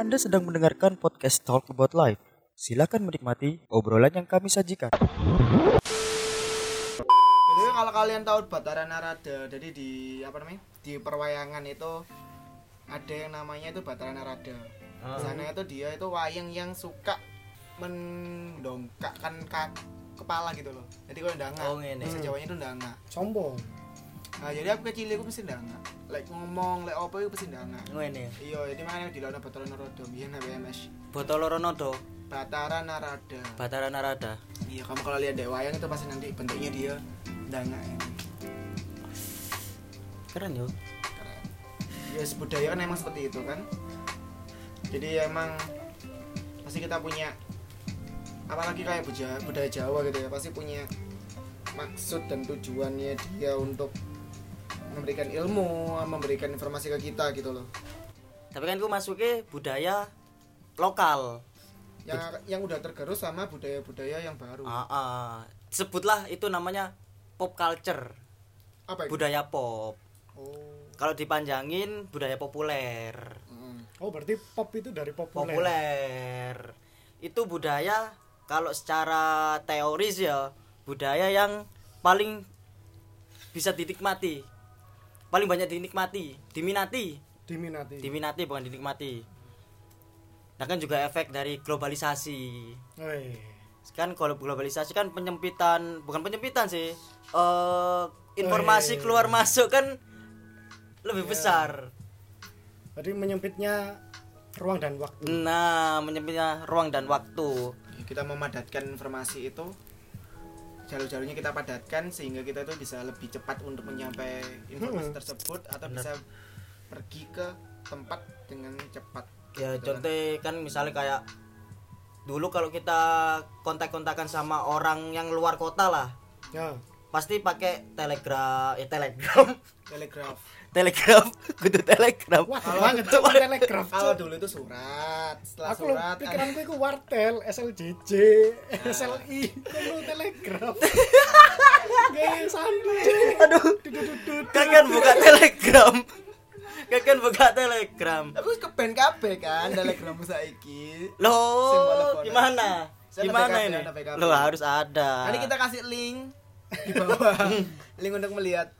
Anda sedang mendengarkan podcast Talk About Life. Silakan menikmati obrolan yang kami sajikan. Jadi kalau kalian tahu Batara Narada, jadi di apa namanya? Di perwayangan itu ada yang namanya itu Batara Narada. Ah. Di sana itu dia itu wayang yang suka mendongkakkan ka- kepala gitu loh. Jadi kalau ndanga, Oh, ngene. bahasa Jawanya itu ndanga. sombong Nah, jadi aku kecil aku mesti ndanga. Like ngomong, like apa itu mesti ndanga. ngene Iya, jadi makanya dilawan Batara Narada, biyen BMS. botol ronodo Batara Narada. Batara Narada Iya, kamu kalau lihat dek wayang itu pasti nanti bentuknya dia ndanga ini. keren yo keren ya budaya kan emang seperti itu kan jadi emang pasti kita punya apalagi kayak budaya, budaya Jawa gitu ya pasti punya maksud dan tujuannya dia untuk memberikan ilmu memberikan informasi ke kita gitu loh. Tapi kan ku masuknya budaya lokal. Yang yang udah tergerus sama budaya-budaya yang baru. Ah ah. sebutlah itu namanya pop culture. Apa itu? Budaya pop. Oh. Kalau dipanjangin budaya populer. Mm. oh berarti pop itu dari populer. Populer. Itu budaya kalau secara teoris ya budaya yang paling bisa dinikmati paling banyak dinikmati diminati. Diminati. Diminati bukan dinikmati. Nah kan juga efek dari globalisasi. Woi. kan kalau globalisasi kan penyempitan bukan penyempitan sih eh informasi Weh. keluar masuk kan lebih Ya. besar. Berarti menyempitnya ruang dan waktu. Nah menyempitnya ruang dan waktu. Kita memadatkan informasi itu jalur-jalurnya kita padatkan sehingga kita itu bisa lebih cepat untuk menyampaikan informasi Hmm. tersebut atau Benar. bisa pergi ke tempat dengan cepat ya Gitu kan. contoh kan misalnya kayak dulu kalau kita kontak-kontakan sama orang yang luar kota lah ya pasti pakai telegram eh telegram telegraf telegram. Kudu telegram. Wah Kalau- banget tuh telegraf kalau dulu itu surat. Setelah aku lo surat pikiranku itu wartel SLJJ SLI kalau telegraf gaya sandu. Aduh. Kakek buka telegram. Kakek buka telegram. Tapi ke band KB kan telegram saiki. Phone. gimana? Saya gimana ini? lo harus ada. Nanti kita kasih link di bawah. Link untuk melihat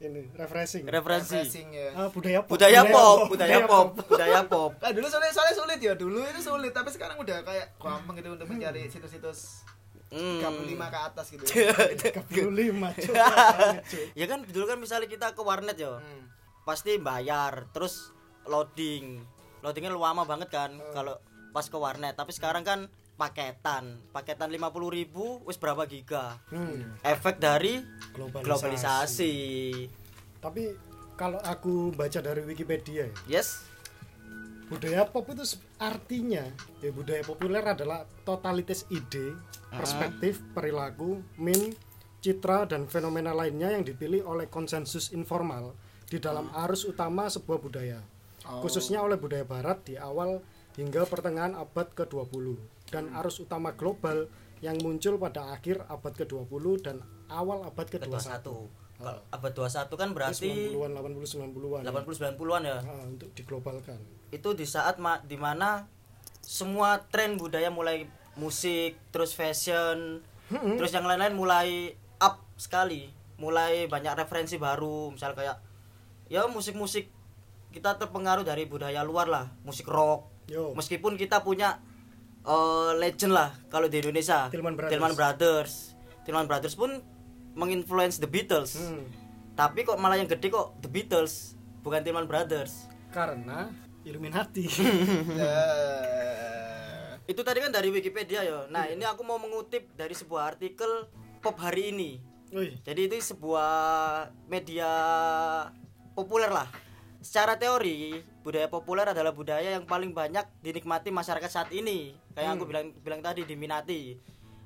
ini refreshing. Referensi refreshing ya. Ah, budaya pop. Budaya pop budaya pop budaya pop. Nah, dulu soalnya, soalnya sulit ya. Dulu itu sulit tapi sekarang udah kayak gampang gitu untuk mencari situs-situs Hmm. 35 ke atas gitu. 35 Cuk. Banget, Cuk. ya kan dulu kan misalnya kita ke warnet ya Hmm. pasti bayar terus loading. Loadingnya lama banget kan Hmm. kalau pas ke warnet. Tapi sekarang kan paketan. Paketan 50.000 ribu wis berapa giga? Hmm, efek dari globalisasi. globalisasi. Tapi kalau aku baca dari Wikipedia ya, yes. budaya pop itu artinya ya budaya populer adalah totalitas ide, perspektif, perilaku, meme, citra dan fenomena lainnya yang dipilih oleh konsensus informal di dalam arus utama sebuah budaya. Oh. Khususnya oleh budaya barat di awal hingga pertengahan abad ke-20 dan arus utama global yang muncul pada akhir abad ke-20 dan awal abad ke ke-21. 21 kalau abad 21 kan berarti 90-an, 80 90-an. 80 90-an ya Ah, untuk diglobalkan. itu di saat ma- di mana semua tren budaya mulai musik terus fashion terus yang lain-lain mulai up sekali mulai banyak referensi baru misal kayak ya musik-musik kita terpengaruh dari budaya luar lah musik rock Yo. meskipun kita punya eh, legend lah kalau di Indonesia Tillman Brothers. Tillman Brothers Tillman Brothers pun menginfluence The Beatles Hmm. tapi kok malah yang gede kok The Beatles bukan Tillman Brothers Karena Illuminati. Ya. itu tadi kan dari Wikipedia ya nah ini aku mau mengutip dari sebuah artikel pop hari ini Wih, jadi itu sebuah media populer lah secara teori budaya populer adalah budaya yang paling banyak dinikmati masyarakat saat ini kayak aku bilang bilang tadi diminati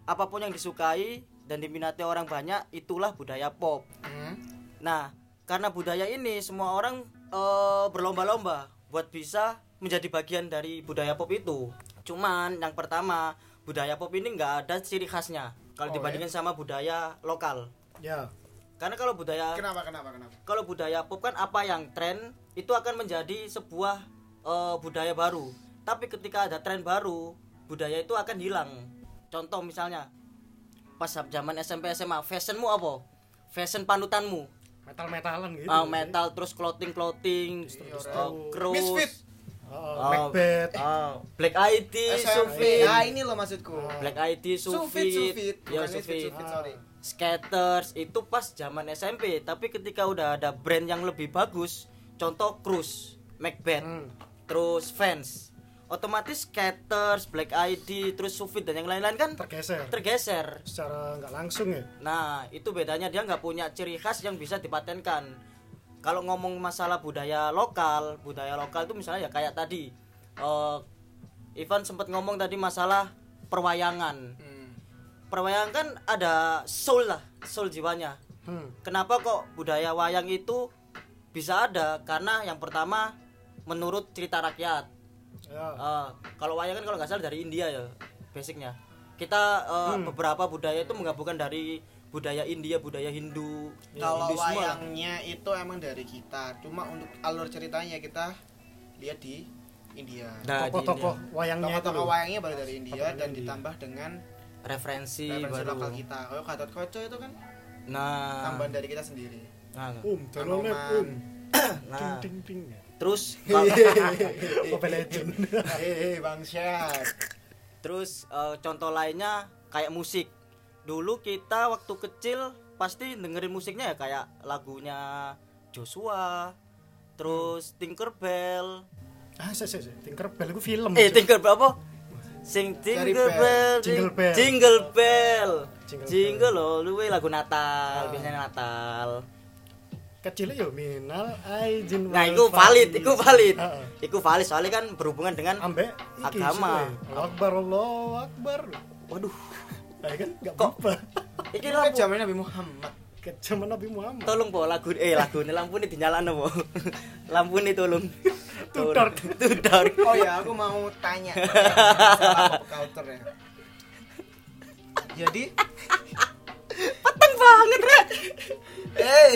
apa pun yang disukai dan diminati orang banyak itulah budaya pop Hmm. Nah, karena budaya ini semua orang eh, berlomba-lomba buat bisa menjadi bagian dari budaya pop itu. Cuman yang pertama, budaya pop ini nggak ada ciri khasnya kalau Oh, dibandingin sama budaya lokal. ya. Karena kalau budaya Kenapa kenapa kenapa? kalau budaya pop kan apa yang tren itu akan menjadi sebuah eh, budaya baru tapi ketika ada tren baru budaya itu akan hilang contoh misalnya pas zaman SMP SMA fashionmu apa fashion panutanmu metal metalan gitu Ah, metal terus clothing clothing cross Misfit. oh, Oh, Macbeth ah, Black ID. Sufit Nah, ini loh maksudku. Black ID Sufit, Sufit Sufit. ya Bukan Misfit, Sufit Sufit, sorry. Skaters itu pas zaman SMP tapi ketika udah ada brand yang lebih bagus contoh Cruise Macbeth Hmm. terus Vans otomatis skaters Black ID terus Sufit dan yang lain-lain kan tergeser. tergeser. Secara nggak langsung ya? Nah itu bedanya dia nggak punya ciri khas yang bisa dipatenkan. Kalau ngomong masalah budaya lokal budaya lokal itu misalnya ya kayak tadi Ivan sempat ngomong tadi masalah perwayangan. Hmm. Perwayangan kan ada soul lah soul jiwanya. Hmm. kenapa kok budaya wayang itu bisa ada? Karena yang pertama menurut cerita rakyat. Ya. Eh, kalau wayang kan kalau nggak salah dari India ya basicnya. Kita eh, beberapa budaya itu menggabungkan dari budaya India budaya Hindu. Kalau Hinduisme lah. wayangnya itu emang dari kita, cuma untuk alur ceritanya kita lihat di India. Nah, tokoh-tokoh wayangnya Tokoh-tokoh wayangnya baru dari India Tokoh dan India. ditambah dengan referensi, referensi baru lokal kita. Kayak Gatot Koco itu kan? Nah. Tambahan dari kita sendiri. nah, um Anoman. um. Nah. ting ting ting terus Mobile Legend. Hehehe, bangsat. terus eh, contoh lainnya kayak musik. Dulu kita waktu kecil pasti dengerin musiknya ya kayak lagunya Joshua terus Tinkerbell. Ah saya saya Tinkerbell itu film eh. Tinkerbell apa sing Dari Tinkerbell Jingle Bell. Jingle Bell. Jingle Jingle loh luwe lagu Natal biasanya Natal. Kecil ya minal aijin nah itu valid itu valid. Heeh. itu valid soalnya kan berhubungan dengan ambek Agama. akbar Allahu akbar. Waduh. Nah, kan nggak Kok? iki kan lampu. zaman Nabi Muhammad. zaman Nabi Muhammad. Tolong po lagu eh lagu ini lampu ini dinyalakan po lampu ini tolong Too dark. too dark Oh ya, aku mau tanya. Masalah pop culture ya. Jadi, peteng banget rek. Eh,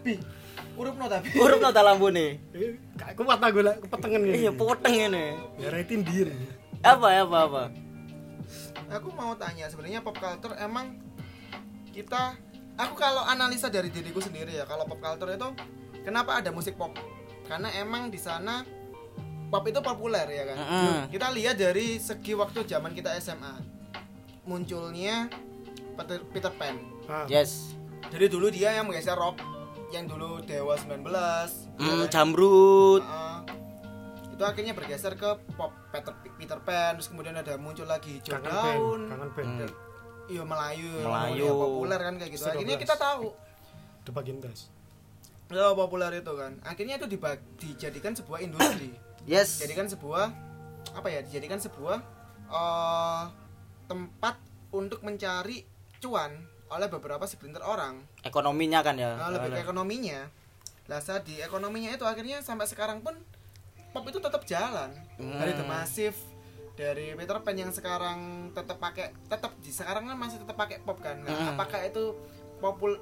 pi, urup no tapi. urup nota lampu nih Eh, gak kuat aku lah kepetengan ini. Iya poteng ini. Ngaratin diri. Apa apa apa? Aku mau tanya sebenarnya pop culture emang kita aku kalau analisa dari diriku sendiri ya, kalau pop culture itu kenapa ada musik pop? Karena emang di sana pop itu populer ya kan. Mm-mm. Kita lihat dari segi waktu zaman kita SMA. Munculnya Peter, Peter Pan. ah, yes Jadi dulu dia yang menggeser rock yang dulu Dewa 19 ya hmm, kan? jamrut Heeh. itu akhirnya bergeser ke pop Peter, Peter Pan terus kemudian ada muncul lagi hijau kangen band daun kangen band Hmm. iya Melayu Melayu. populer kan kayak gitu akhirnya 12. kita tahu The bagian gas ya populer itu kan. Akhirnya itu diba- dijadikan sebuah industri. Yes. Jadikan sebuah apa ya dijadikan sebuah eh, tempat untuk mencari cuan oleh beberapa segelintir orang. Ekonominya kan ya? Nah, lebih ke ekonominya. Lah saat di ekonominya itu akhirnya sampai sekarang pun pop itu tetap jalan. Dari The Massive dari Peter Pan yang sekarang tetap pakai tetap di sekarang kan masih tetap pakai pop kan. Nah, Hmm. apakah itu popul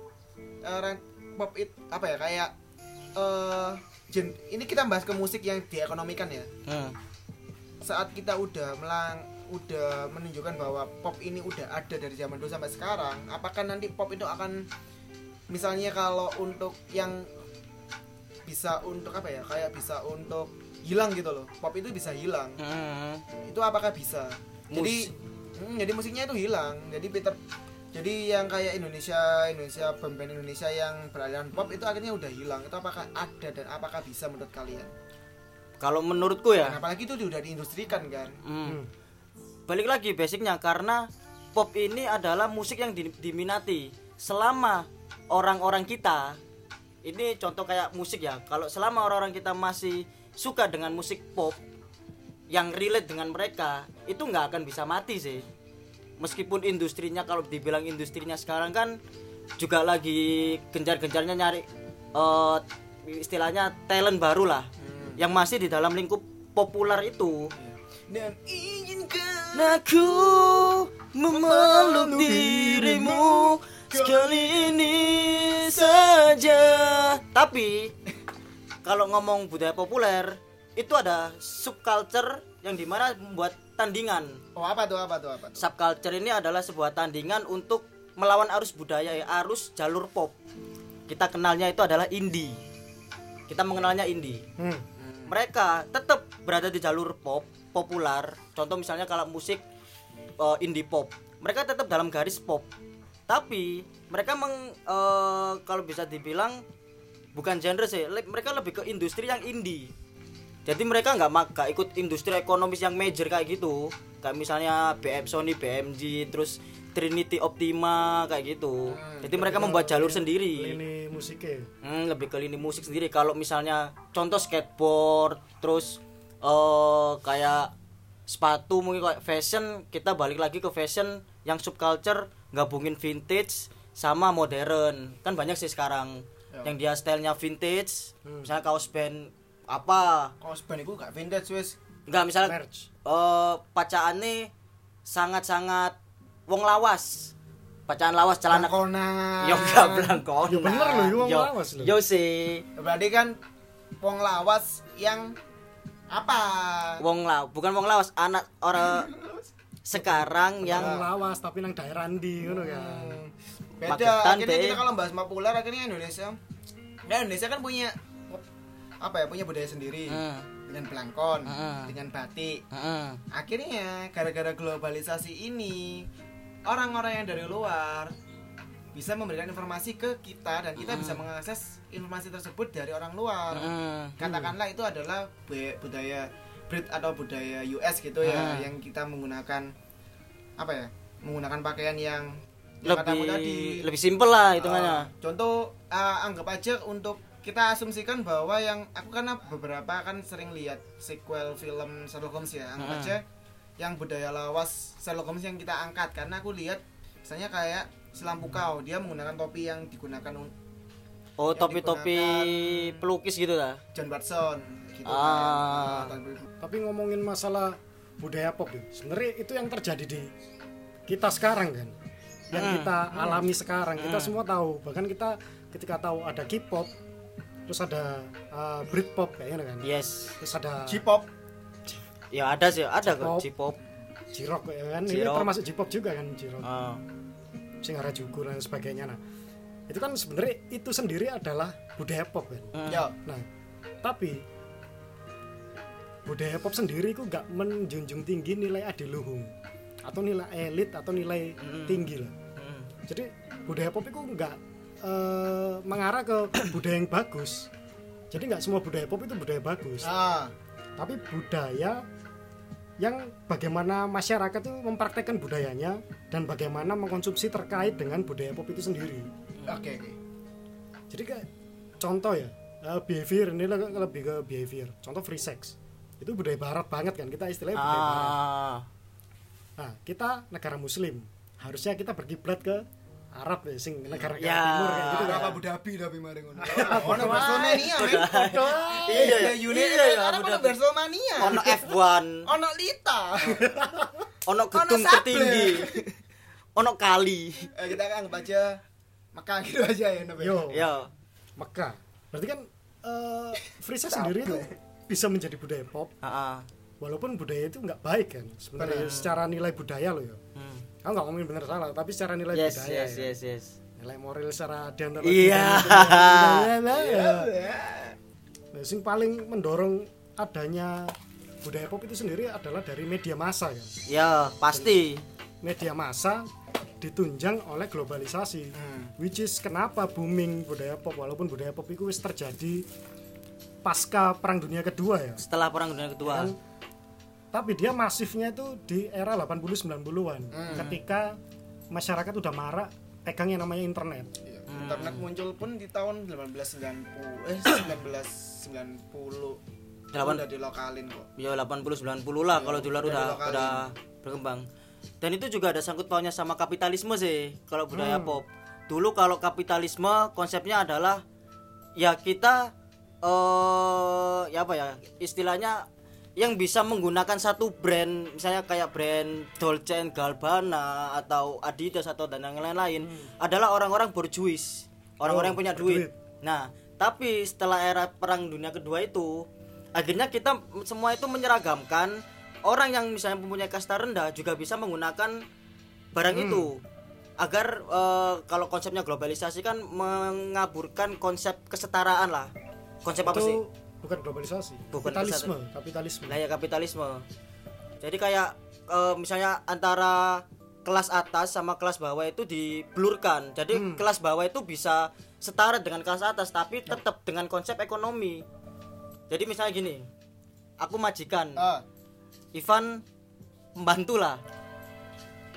eh, pop it apa ya kayak eh gen- ini kita bahas ke musik yang diekonomikan ya Hmm. saat kita udah melang udah menunjukkan bahwa pop ini udah ada dari zaman dulu sampai sekarang apakah nanti pop itu akan misalnya kalau untuk yang bisa untuk apa ya kayak bisa untuk hilang gitu loh pop itu bisa hilang Hmm. itu apakah bisa jadi Mus- hmm, jadi musiknya itu hilang jadi Peter jadi yang kayak Indonesia Indonesia band-band Indonesia yang beraliran pop itu akhirnya udah hilang. Itu apakah ada dan apakah bisa menurut kalian? Kalau menurutku ya. Dan apalagi itu udah diindustrikan kan? Hmm. Balik lagi basicnya karena pop ini adalah musik yang di- diminati selama orang-orang kita. Ini contoh kayak musik ya. Kalau selama orang-orang kita masih suka dengan musik pop yang relate dengan mereka itu nggak akan bisa mati sih meskipun industrinya kalau dibilang industrinya sekarang kan juga lagi gencar-gencarnya nyari eh, istilahnya talent baru lah yang masih di dalam lingkup populer itu. Dan izinkan Aku memeluk dirimu sekali ini saja. Tapi kalau ngomong budaya populer itu ada subculture yang di mana membuat tandingan. Oh apa tuh apa tuh apa tuh? subculture ini adalah sebuah tandingan untuk melawan arus budaya ya arus jalur pop. Kita kenalnya itu adalah indie. Kita mengenalnya indie. Hmm. mereka tetap berada di jalur pop populer contoh misalnya kalau musik eh, indie pop. Mereka tetap dalam garis pop. Tapi mereka meng eh, kalau bisa dibilang bukan genre sih. Mereka lebih ke industri yang indie jadi mereka nggak mak nggak ikut industri ekonomis yang major kayak gitu kayak misalnya BM Sony BMG terus Trinity Optima kayak gitu jadi mereka membuat jalur sendiri Ini musiknya. Hmm, lebih ke lini musik sendiri. Kalau misalnya contoh skateboard, terus eh kayak sepatu mungkin kayak fashion, kita balik lagi ke fashion yang subculture gabungin vintage sama modern. Kan banyak sih sekarang yang dia stylenya vintage, misalnya kaos band apa? Kaos band itu gak vintage wis. Enggak misalnya Merch. eh pacaannya sangat-sangat wong lawas. Bacaan lawas celana Langkonan. Yo enggak blangkon. Ya bener loh, yo wong Yo- lawas loh. Yo sih. Berarti kan wong lawas yang apa? Wong lawas, bukan wong lawas, anak orang sekarang Yang yang lawas tapi nang daerah ndi ngono ya. Beda. Paketan, akhirnya Be. kita kalau bahas populer akhirnya Indonesia. Nah, Indonesia kan punya apa ya? Punya budaya sendiri. Hmm. Dengan belangkon, Hmm. dengan batik. Heeh. Akhirnya gara-gara globalisasi ini orang-orang yang dari luar bisa memberikan informasi ke kita dan kita bisa mengakses informasi tersebut dari orang luar. Heeh. Katakanlah itu adalah bu- budaya Brit atau budaya US gitu ya yang kita menggunakan apa ya? Menggunakan pakaian yang yang katamu tadi. Lebih lebih simpel lah hitungannya. Uh, contoh uh, anggap aja untuk kita asumsikan bahwa yang aku karena beberapa kan sering lihat sequel film Sherlock Holmes ya anggap Hmm. aja yang budaya lawas Sherlock Holmes yang kita angkat karena aku lihat misalnya kayak selampu kau dia menggunakan topi yang digunakan un- oh, topi-topi digunakan- pelukis gitu lah. John Watson gitu Ah. kan. Uh, Tapi ngomongin masalah budaya pop ya, sebenarnya itu yang terjadi di kita sekarang kan. Yang Hmm. kita alami sekarang, kita semua tahu. Bahkan kita ketika tahu ada K-pop, terus ada uh, Britpop kayaknya kan. Yes. Terus ada J-pop Ya ada sih, ada kok J-pop. J-pop. J-rock ya kan. Ini termasuk J-pop juga kan J-rock. Ah. Sing Harajuku dan sebagainya. Nah, itu kan sebenarnya itu sendiri adalah budaya pop kan. Hmm. ya Nah, tapi budaya pop sendiri itu nggak menjunjung tinggi nilai adiluhung atau nilai elit atau nilai tinggi lah. Hmm. Jadi budaya pop itu nggak eh, mengarah ke budaya yang bagus. Jadi nggak semua budaya pop itu budaya bagus, ah tapi budaya yang bagaimana masyarakat itu mempraktekkan budayanya dan bagaimana mengkonsumsi terkait dengan budaya pop itu sendiri. oke oke Jadi kayak contoh ya eh, behavior ini le- lebih ke behavior. Contoh free sex itu budaya barat banget kan kita istilahnya budaya barat. Ah. Nah kita negara Muslim harusnya kita berkiblat ke Arab ya, sing negara Ya. timur kayak gitu kan. apa Abu Dhabi Dhabi mari ngono ono Barcelona men Iya, iya unit iya, iya, Arab ono. Barcelona Ono F1, ono Lita ono gedung tertinggi. Ono kali. Eh, kita kan aja Mekah gitu aja ya Nob. Yo, Ya. Mekah. Berarti kan eh, free sex sendiri itu bisa menjadi budaya pop Heeh. walaupun budaya itu nggak baik kan sebenarnya secara nilai budaya loh ya. Hmm. Aku nggak ngomongin bener salah, tapi secara nilai Yes, budaya yes, ya. yes, yes. nilai moral secara di antara Iya. Ya. Nah, sing paling mendorong adanya budaya pop itu sendiri adalah dari media massa kan. Ya, pasti. Media massa ditunjang oleh globalisasi. Hmm. Which is kenapa booming budaya pop walaupun budaya pop itu wis terjadi pasca perang dunia kedua ya. Setelah perang dunia kedua. Kan, tapi dia masifnya itu di era 80 90-an ketika masyarakat udah marak pegang yang namanya internet. Iya. Internet muncul pun di tahun 1890 eh 1990 Delapan- udah dilokalin kok. Ya 80 90 lah kalau dulu udah udah dilokalin. udah berkembang. Dan itu juga ada sangkut pautnya sama kapitalisme sih kalau budaya pop. Dulu kalau kapitalisme konsepnya adalah ya kita eh ya apa ya istilahnya yang bisa menggunakan satu brand misalnya kayak brand Dolce Gabbana atau Adidas atau dan yang lain-lain adalah orang-orang borjuis orang-orang yang punya duit. berduit. Nah, tapi setelah era perang dunia kedua itu akhirnya kita semua itu menyeragamkan orang yang misalnya mempunyai kasta rendah juga bisa menggunakan barang Hmm. itu agar eh, kalau konsepnya globalisasi kan mengaburkan konsep kesetaraan lah konsep apa sih itu bukan globalisasi Bukan kapitalisme kapitalisme Nah ya kapitalisme. Jadi kayak eh, misalnya antara kelas atas sama kelas bawah itu diblurkan. Jadi Hmm. kelas bawah itu bisa setara dengan kelas atas tapi tetap dengan konsep ekonomi. Jadi misalnya gini, aku majikan, Ah, Ivan pembantu lah,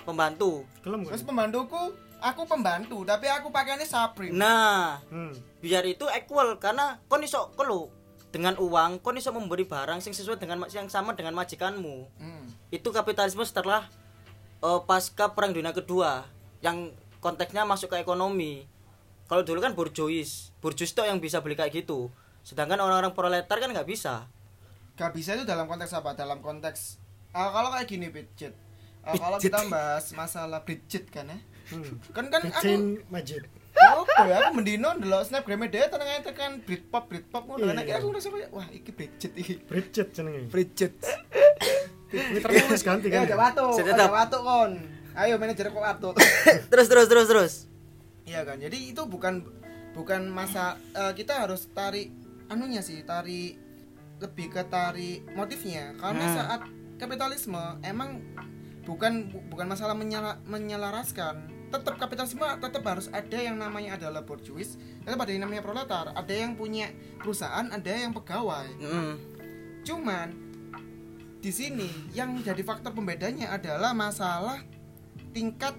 pembantu. terus pembantuku aku pembantu tapi aku pakainya Supreme Nah, hmm. biar itu equal karena kon iso kelu dengan uang kon iso memberi barang yang sesuai dengan yang sama dengan majikanmu. Hmm. itu kapitalisme setelah eh, pasca perang dunia kedua yang konteksnya masuk ke ekonomi kalau dulu kan borjuis borjuis itu yang bisa beli kayak gitu sedangkan orang-orang proletar kan nggak bisa Gak bisa itu dalam konteks apa? Dalam konteks ah, kalau kayak gini Bridget. Ah, kalau kita bahas masalah Bridget kan ya. hmm. Kan kan aku Majid apa ya aku mendino ndelok snapgram dia tenang tekan Britpop Britpop ngono. Iya. Nek aku ngerasa kayak wah iki Bridget iki. Bridget jenenge Bridget. ini terus ganti Ya kan ada watu, ada watu kon. Ayo manajer kok watu. terus terus terus terus Iya kan. Jadi itu bukan bukan masa eh, kita harus tarik anunya sih, tarik lebih ke tarik motifnya karena Hmm. saat kapitalisme emang bukan bu- bukan masalah menyala, menyelaraskan tetap kapitalisme tetap harus ada yang namanya adalah borjuis tetap ada yang namanya proletar ada yang punya perusahaan ada yang pegawai Mm. cuman di sini yang jadi faktor pembedanya adalah masalah tingkat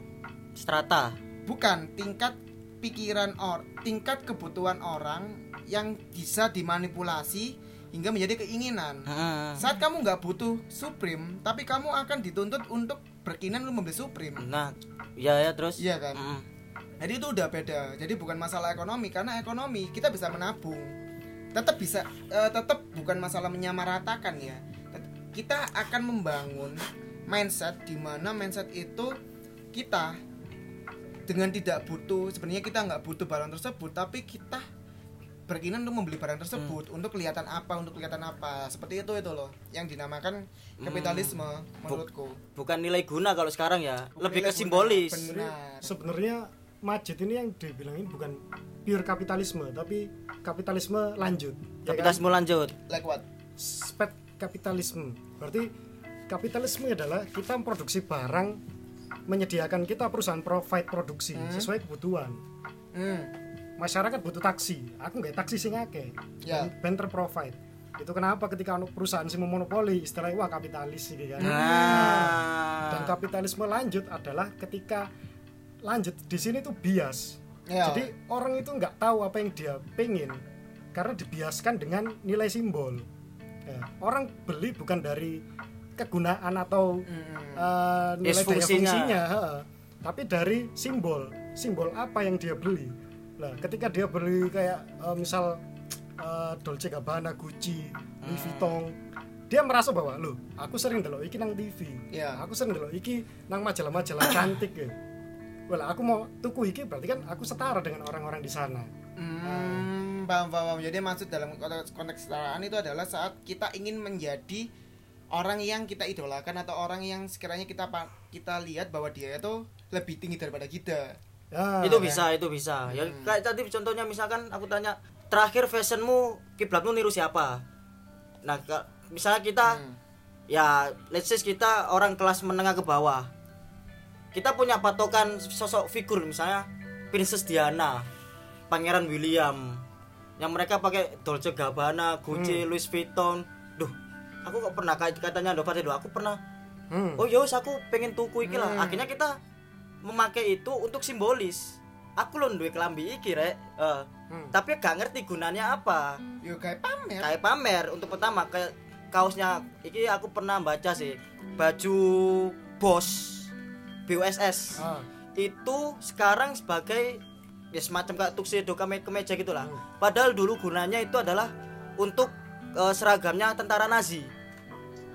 strata bukan tingkat pikiran or tingkat kebutuhan orang yang bisa dimanipulasi hingga menjadi keinginan Mm. saat kamu nggak butuh Supreme tapi kamu akan dituntut untuk berkinan lu membeli Supreme nah ya ya terus Iya kan? Mm. jadi itu udah beda jadi bukan masalah ekonomi karena ekonomi kita bisa menabung tetap bisa eh, tetap bukan masalah menyamaratakan ya kita akan membangun mindset di mana mindset itu kita dengan tidak butuh sebenarnya kita nggak butuh barang tersebut tapi kita berkinan untuk membeli barang tersebut untuk kelihatan apa untuk kelihatan apa. Seperti itu itu loh yang dinamakan kapitalisme menurutku. bukan nilai guna kalau sekarang ya lebih ke simbolis. benar. Sebenarnya Majid ini yang dibilangin bukan pure kapitalisme tapi kapitalisme lanjut ya kan? kapitalisme lanjut. Like what? Spek kapitalisme. Berarti kapitalisme adalah kita memproduksi barang menyediakan kita perusahaan provide produksi sesuai kebutuhan. Hmm. Masyarakat butuh taksi. Aku nggak taksi sing akeh Ya. ben terprovide. Itu kenapa ketika perusahaan sing memonopoli istilahnya wah kapitalis gitu kan? Nah. Dan kapitalisme lanjut adalah ketika lanjut di sini tuh bias. Ya. jadi orang itu nggak tahu apa yang dia pengen karena dibiaskan dengan nilai simbol. Ya, orang beli bukan dari kegunaan atau eh, nilai Yes, daya fungsinya. tapi dari simbol. Simbol apa yang dia beli nah ketika dia beli kayak eh, misal eh, Dolce Gabbana Gucci Louis Hmm. Vuitton dia merasa bahwa loh aku sering delok iki nang TV Iya. aku sering delok iki nang majalah-majalah cantik ya Well, aku mau tuku iki berarti kan aku setara dengan orang-orang di sana. Hmm, paham, paham. Jadi maksud dalam konteks, kesetaraan itu adalah saat kita ingin menjadi orang yang kita idolakan atau orang yang sekiranya kita kita lihat bahwa dia itu lebih tinggi daripada kita. Ya, itu bisa itu bisa. Ya kayak tadi contohnya misalkan aku tanya terakhir fashionmu kiblatmu niru siapa? Nah misalnya kita Hmm. ya let's say kita orang kelas menengah ke bawah. Kita punya patokan sosok figur misalnya Princess Diana Pangeran William yang mereka pakai Dolce Gabbana Gucci Louis Vuitton. Duh aku kok pernah kayak katanya Nova Tedo aku pernah. Hmm. oh yos aku pengen tuku iki lah. Akhirnya kita memakai itu untuk simbolis. Aku loh duwe kelambi iki rek. Eh, tapi gak ngerti gunanya apa. Yo kayak pamer. kayak pamer. Untuk pertama kayak kaosnya iki aku pernah baca sih baju bos BUSS Ah, itu sekarang sebagai ya semacam kayak tuxedo keme kemeja gitulah. Padahal dulu gunanya itu adalah untuk eh, seragamnya tentara Nazi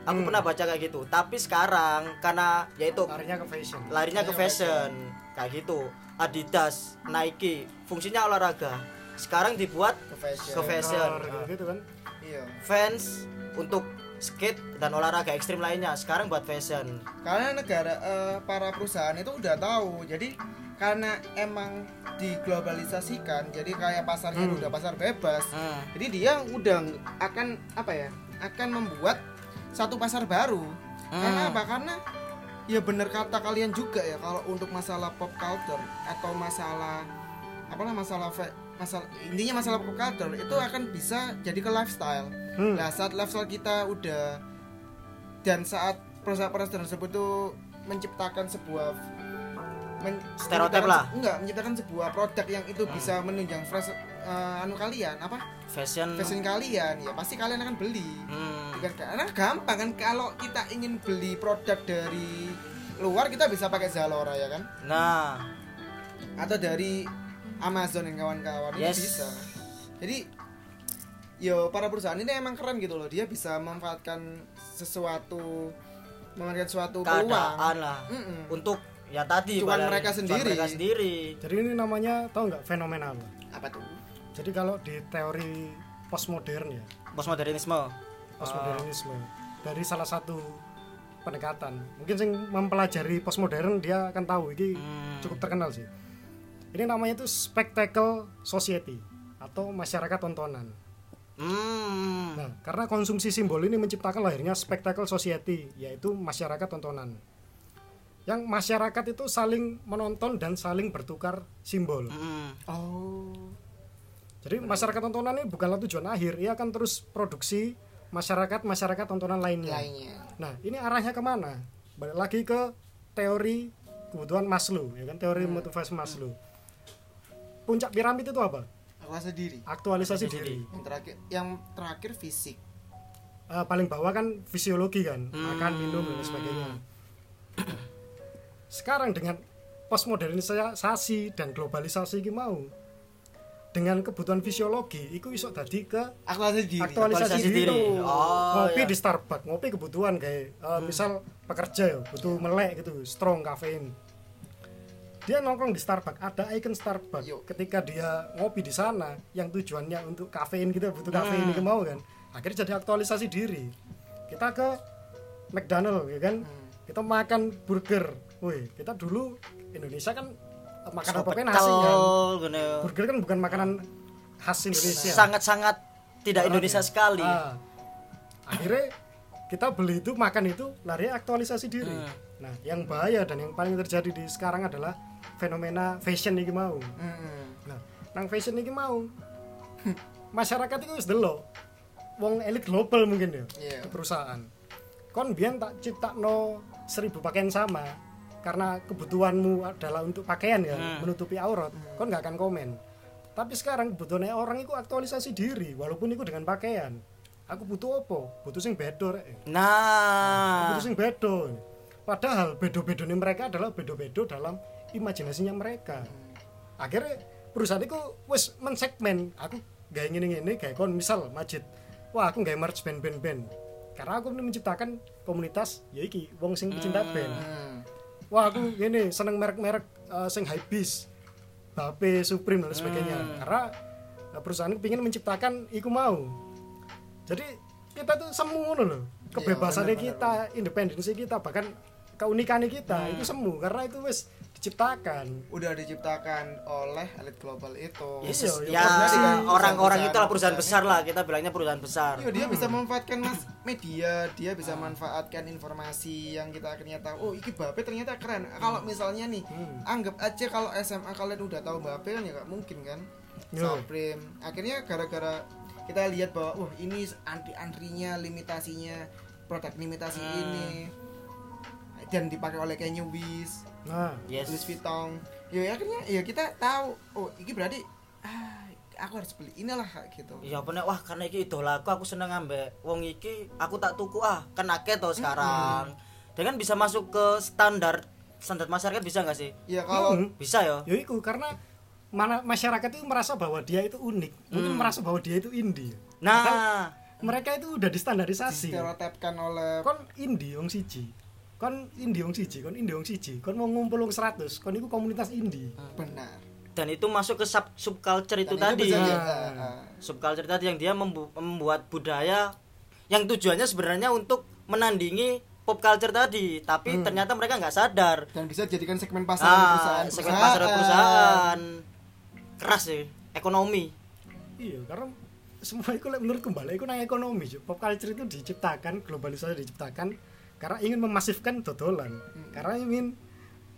aku pernah baca kayak gitu tapi sekarang karena yaitu larinya ke fashion. larinya ke fashion kayak gitu Adidas Nike fungsinya olahraga sekarang dibuat ke fashion ke fashion. Gitu, gitu kan iya Fans untuk skate dan olahraga ekstrim lainnya sekarang buat fashion. karena negara eh, para perusahaan itu udah tahu jadi karena emang diglobalisasikan jadi kayak pasarnya Hmm. udah pasar bebas Hmm. jadi dia udah akan apa ya akan membuat satu pasar baru karena Hmm. apa karena ya bener kata kalian juga ya kalau untuk masalah pop culture atau masalah apalah masalah masalah intinya masalah pop culture itu akan bisa jadi ke lifestyle Hmm. nah saat lifestyle kita udah dan saat perusahaan-perusahaan tersebut tuh menciptakan sebuah men- Stereotip lah. enggak menciptakan sebuah produk yang itu bisa menunjang fresh eh, anu kalian apa Fashion. fashion kalian ya pasti kalian akan beli Hmm. Bukan- karena gampang kan kalau kita ingin beli produk dari luar kita bisa pakai Zalora ya kan Nah, atau dari Amazon dan kawan-kawan itu Yes. bisa jadi yo para perusahaan ini emang keren gitu loh dia bisa memanfaatkan sesuatu memanfaatkan suatu peluang keadaan lah Mm-mm. untuk ya tadi balik- mereka sendiri. mereka sendiri. jadi ini namanya tahu nggak fenomenal apa tuh jadi kalau di teori postmodern ya Postmodernisme. postmodernisme dari salah satu pendekatan mungkin sing mempelajari postmodern dia akan tahu ini Hmm. cukup terkenal sih ini namanya itu spectacle society atau masyarakat tontonan Hmm. nah karena konsumsi simbol ini menciptakan lahirnya spectacle society yaitu masyarakat tontonan yang masyarakat itu saling menonton dan saling bertukar simbol Hmm. oh jadi masyarakat tontonan ini bukanlah tujuan akhir ia akan terus produksi masyarakat masyarakat tontonan lainnya lainnya Nah, ini arahnya ke mana? Balik lagi ke teori kebutuhan Maslow, ya kan? Teori motivasi Maslow. Puncak piramid itu apa? rasa diri Aktualisasi Aktualisasi diri. yang terakhir yang terakhir fisik Eh, paling bawah kan fisiologi kan, makan, minum dan sebagainya. Sekarang dengan postmodernisasi dan globalisasi ini mau dengan kebutuhan fisiologi itu iso tadi ke rasa diri aktualisasi Aktualisasi diri. diri. Oh, ngopi ya. di Starbucks, ngopi kebutuhan kayak eh, misal pekerja ya, butuh melek gitu, strong kafein. Dia nongkrong di Starbucks, ada icon Starbucks. Yuk. Ketika dia ngopi di sana, yang tujuannya untuk kafein kita butuh kafein itu mau kan. Akhirnya jadi aktualisasi diri. Kita ke McDonald ya kan. Kita makan burger. Wih, kita dulu Indonesia kan eh, makan apa nasi kan. Gini. Burger kan bukan makanan khas Indonesia. Sangat-sangat tidak Indonesia sekali. Ah. akhirnya kita beli itu makan itu lari aktualisasi diri Hmm. nah yang bahaya dan yang paling terjadi di sekarang adalah fenomena fashion ini mau Mm-mm. nah nang fashion ini mau masyarakat itu wis delok wong elit global mungkin ya di perusahaan kon biyen tak ciptakno seribu pakaian sama karena kebutuhanmu adalah untuk pakaian ya Hmm. menutupi aurat kon nggak akan komen. Tapi sekarang kebutuhannya orang itu aktualisasi diri walaupun itu dengan pakaian. Aku butuh apa? Butuh sing bedo rek Nah, butuh sing bedo padahal bedo-bedone mereka adalah bedo-bedo dalam imajinasinya mereka. Akhirnya perusahaan itu wis mensegmen aku gak ingin ini kayak kon misal majid. Wah aku gak merch band band band karena aku ini menciptakan komunitas ya iki wong sing pecinta band. Hmm. Wah aku ini seneng merek-merek uh, sing high beast Bape, Supreme dan sebagainya. Karena uh, perusahaan ingin menciptakan iku mau. Jadi kita tuh semu loh kebebasannya bener, kita independensi kita bahkan keunikannya kita itu semu. Karena itu wis diciptakan udah diciptakan oleh elit global itu yes, Iya, ya produksi orang-orang perusahaan- itulah perusahaan perusahaan. besar lah kita bilangnya perusahaan besar. Iya dia bisa memanfaatkan mas media, dia bisa manfaatkan informasi yang kita akhirnya tahu. Oh, iki Bape ternyata keren. Kalau misalnya nih, anggap aja kalau SMA kalian udah tahu Bape kan ya gak mungkin kan. Iya. Supreme. Akhirnya gara-gara kita lihat bahwa oh ini anti antrinya limitasinya produk limitasi ini dan dipakai oleh Kanye West, nah Yes. Louis Vuitton. Ya akhirnya ya kita tahu oh ini berarti ah aku harus beli inilah gitu. Iya bener wah karena iki idolaku aku seneng ambek wong iki aku tak tuku ah kan akeh to sekarang. Dengan bisa masuk ke standar standar masyarakat bisa nggak sih? Ya kalau Hmm. Bisa ya. ya itu karena mana masyarakat itu merasa bahwa dia itu unik mungkin merasa bahwa dia itu indie Nah, mereka itu udah distandarisasi stereotipkan oleh kon indie wong siji kon indie wong siji kon indie wong siji. Kon mau ngumpul wong 100 kon itu komunitas indie benar. Dan itu masuk ke sub subculture itu Dan tadi. bisa jadi- Ah. ah, subculture tadi yang dia membu- membuat budaya yang tujuannya sebenarnya untuk menandingi pop culture tadi tapi ternyata mereka nggak sadar. Dan bisa dijadikan segmen pasar ah, perusahaan. segmen pasar perusahaan. Keras sih ekonomi. Iya karena semua itu lek menurutku balik itu nang ekonomi pop culture itu diciptakan globalisasi diciptakan karena ingin memasifkan dodolan. Karena ingin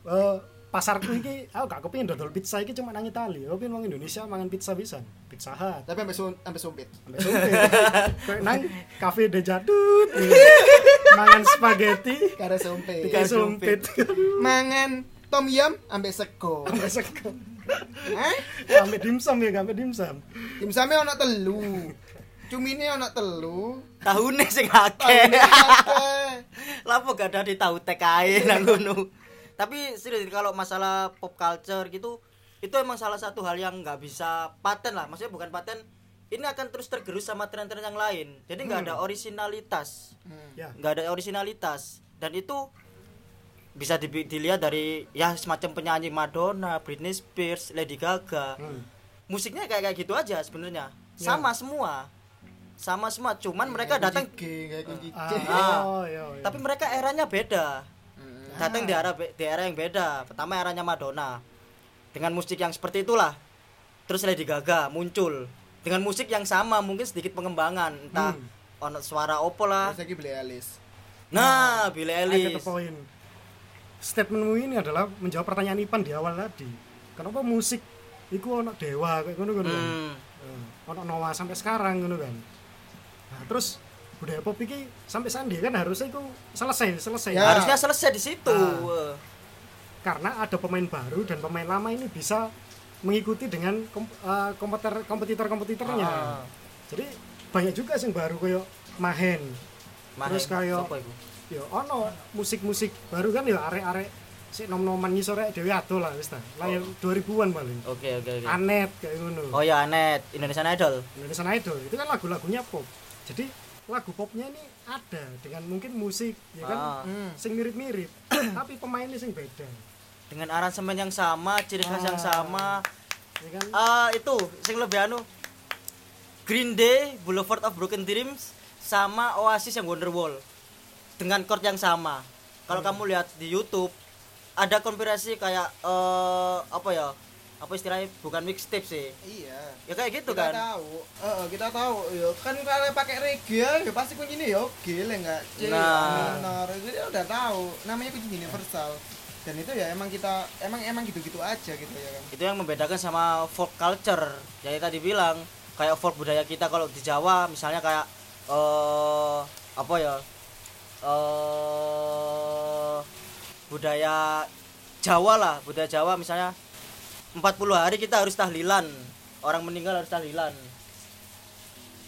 eh, pasarku ini aku gak kepingin dodol pizza ini cuma nang Itali. Aku pengen orang Indonesia mangan pizza bisa pizza hut. Tapi sampai sun- sampai sumpit. Sampai sumpit. Kayak nang cafe de jadut mangan spaghetti. Karena sumpit. Tiga sumpit. mangan tom yum sampai sego. Sampai sego. Eh? Sampai dimsum ya sampai dimsum. Dimsumnya ono telu cumine ono telu. Tahunnya sing akeh. Lapo gak ada di tahu TKI nang ngono. Tapi serius kalau masalah pop culture gitu itu emang salah satu hal yang nggak bisa paten lah. Maksudnya bukan paten ini akan terus tergerus sama tren-tren yang lain. Jadi nggak ada originalitas Hmm. ya. Nggak ada originalitas dan itu bisa di- dilihat dari ya semacam penyanyi Madonna, Britney Spears, Lady Gaga. Hmm. musiknya kayak kayak gitu aja sebenarnya. Sama semua sama semua cuman mereka datang kayak kunci G. Ah. oh iya, iya. tapi mereka eranya beda Hmm. datang di era be- di era yang beda pertama eranya Madonna dengan musik yang seperti itulah terus Lady Gaga muncul dengan musik yang sama mungkin sedikit pengembangan entah Hmm. ono suara opo lah Terus lagi beli Alice nah Billie Eilish. Statementmu ini adalah menjawab pertanyaan Ipan di awal tadi. Kenapa musik itu ono dewa kayak ngono kan? Hmm. Eh, Ono Noah sampai sekarang ngono kan. Nah, terus budaya pop iki sampai sandi kan harusnya itu selesai selesai. Ya. harusnya selesai di situ Ah. Karena ada pemain baru dan pemain lama ini bisa mengikuti dengan kom- eh, komputer kompetitor-kompetitornya. Ah. Jadi banyak juga sing baru kayak Mahen. Terus Mahen, kayak- sopo iku? ya ono musik-musik baru kan ya arek-arek si nom-noman ngisor rek dhewe ado lah wis ta. Lahir 2000-an paling. oke oke oke Anet kayak ngono. oh ya Anet Indonesian Idol Indonesian Idol itu kan lagu-lagunya pop. Jadi lagu popnya ini ada dengan mungkin musik ya kan Ah. Hmm. sing mirip-mirip tapi pemainnya sing beda. dengan aransemen yang sama ciri khas yang Ah. sama Ya kan? Ah itu sing lebih anu Green Day Boulevard of Broken Dreams sama Oasis yang Wonderwall dengan chord yang sama kalau kamu lihat di YouTube ada kompilasi kayak eh apa ya apa istilahnya bukan mixtape sih. Iya. Ya kayak gitu kita kan. tahu. Eh, kita tahu. Ya kan kalau pakai reggae ya pasti kuncinya ya gile enggak? C Nah. minor jadi udah tahu. Namanya kunci universal. Dan itu ya emang kita emang emang gitu-gitu aja gitu ya kan. Itu yang membedakan sama folk culture. Jadi tadi bilang kayak folk budaya kita kalau di Jawa misalnya kayak eh apa ya eh budaya Jawa lah budaya Jawa misalnya 40 hari kita harus tahlilan. Orang meninggal harus tahlilan.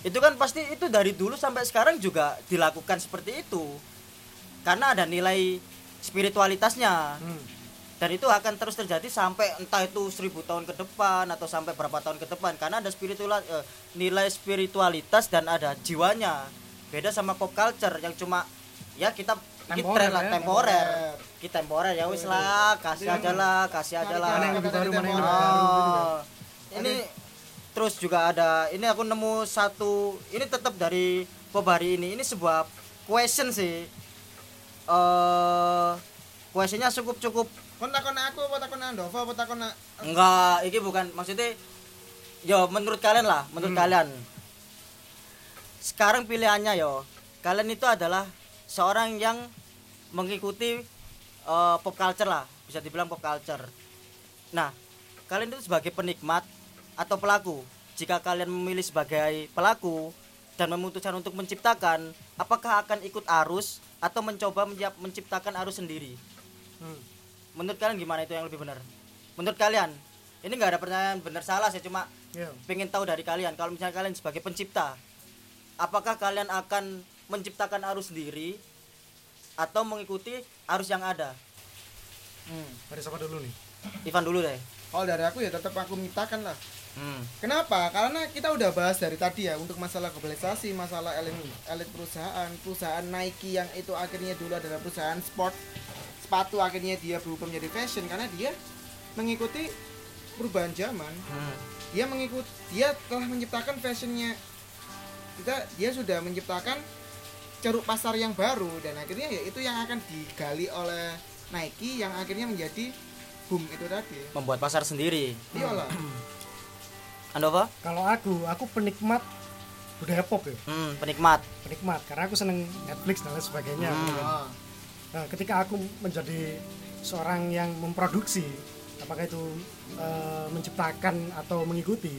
Itu kan pasti itu dari dulu sampai sekarang juga dilakukan seperti itu. Karena ada nilai spiritualitasnya. Hmm. dan itu akan terus terjadi sampai entah itu seribu tahun ke depan atau sampai berapa tahun ke depan. Karena ada spiritual eh, nilai spiritualitas dan ada jiwanya. Beda sama pop culture yang cuma ya kita kita Temporer lah ya, temporer. Kita temporer ya wis lah kasih Iya. aja lah kasih aja lah. Oh, ini terus juga ada ini aku nemu satu ini tetap dari pop hari ini. Ini sebuah question sih. Eh questionnya cukup cukup kon takon aku apa takon Andova apa takon Enggak, ini bukan. Maksudnya yo menurut kalian lah, menurut kalian. Sekarang pilihannya yo, kalian itu adalah seorang yang mengikuti eh, pop culture lah, bisa dibilang pop culture. Nah, kalian itu sebagai penikmat atau pelaku. Jika kalian memilih sebagai pelaku dan memutuskan untuk menciptakan, apakah akan ikut arus atau mencoba menyiap- menciptakan arus sendiri? Hmm. Menurut kalian gimana itu yang lebih benar? Menurut kalian? Ini nggak ada pertanyaan benar salah saya cuma Ya. pengen tahu dari kalian. Kalau misalnya kalian sebagai pencipta, apakah kalian akan menciptakan arus sendiri atau mengikuti arus yang ada? Hmm. Dari siapa dulu nih? Ivan dulu deh. kalau dari aku ya tetap aku mintakan lah Hmm. Kenapa? Karena kita udah bahas dari tadi ya untuk masalah globalisasi, masalah elit, elit perusahaan, perusahaan Nike yang itu akhirnya dulu adalah perusahaan sport sepatu akhirnya dia berubah menjadi fashion karena dia mengikuti perubahan zaman Hmm. dia mengikut dia telah menciptakan fashionnya kita dia sudah menciptakan ceruk pasar yang baru dan akhirnya ya itu yang akan digali oleh Nike yang akhirnya menjadi boom itu tadi membuat pasar sendiri iyalah Andova Kalau aku, aku penikmat budaya pop ya. hmm, penikmat Penikmat karena aku seneng Netflix dan lain sebagainya. Hmm. Ah, Nah, ketika aku menjadi seorang yang memproduksi, apakah itu eh, menciptakan atau mengikuti,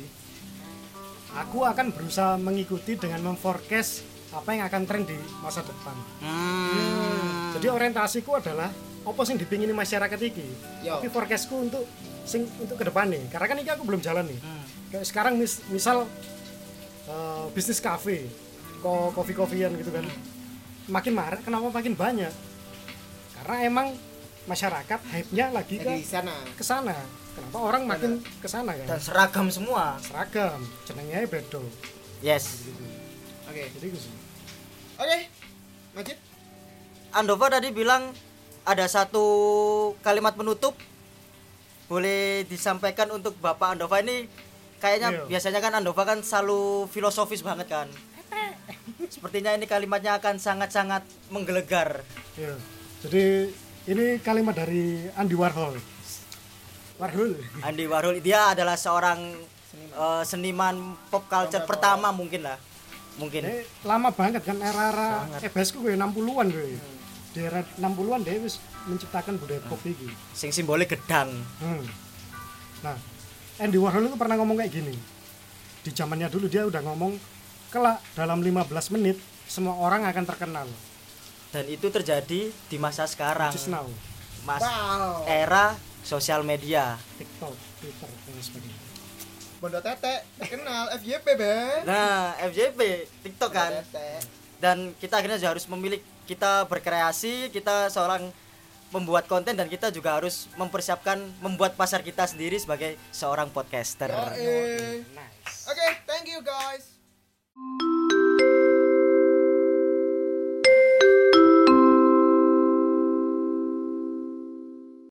aku akan berusaha mengikuti dengan memforecast apa yang akan tren di masa depan. hmm. Jadi orientasiku adalah apa sing dipingini masyarakat iki. Yo. Tapi forecastku untuk sing untuk ke depan nih. Karena kan ini aku belum jalan nih. Hmm. Kayak sekarang mis- misal eh, bisnis kafe, ko kopi kopian gitu kan. Makin marak, kenapa makin banyak? Karena emang masyarakat hype-nya lagi ke sana ke sana. Kenapa orang makin ke sana dan kan? seragam semua Seragam, jenengnya bedo. yes oke Jadi gitu sih. Oke Majid Andova tadi bilang ada satu kalimat penutup boleh disampaikan untuk Bapak Andova ini kayaknya Iya. biasanya kan Andova kan selalu filosofis banget kan sepertinya ini kalimatnya akan sangat-sangat menggelegar Ya. Jadi ini kalimat dari Andy Warhol. Warhol. Andy Warhol dia adalah seorang eh, seniman pop culture pertama mungkin lah mungkin Eh, lama banget kan era-era. EBS ku gue 60-an gue. Di era 60-an dia wis menciptakan budaya pop iki. sing simbolnya gedang Hmm. Nah, Andy Warhol itu pernah ngomong kayak gini. Di zamannya dulu dia udah ngomong kelak dalam 15 menit semua orang akan terkenal. dan itu terjadi di masa sekarang Just now, mas wow era sosial media TikTok, Twitter dan sebagainya. Bondo Tete kenal FYP be nah FJP TikTok kan dan kita akhirnya juga harus memilih kita berkreasi kita seorang membuat konten dan kita juga harus mempersiapkan membuat pasar kita sendiri sebagai seorang podcaster Yoi. Nice. Oke, thank you guys.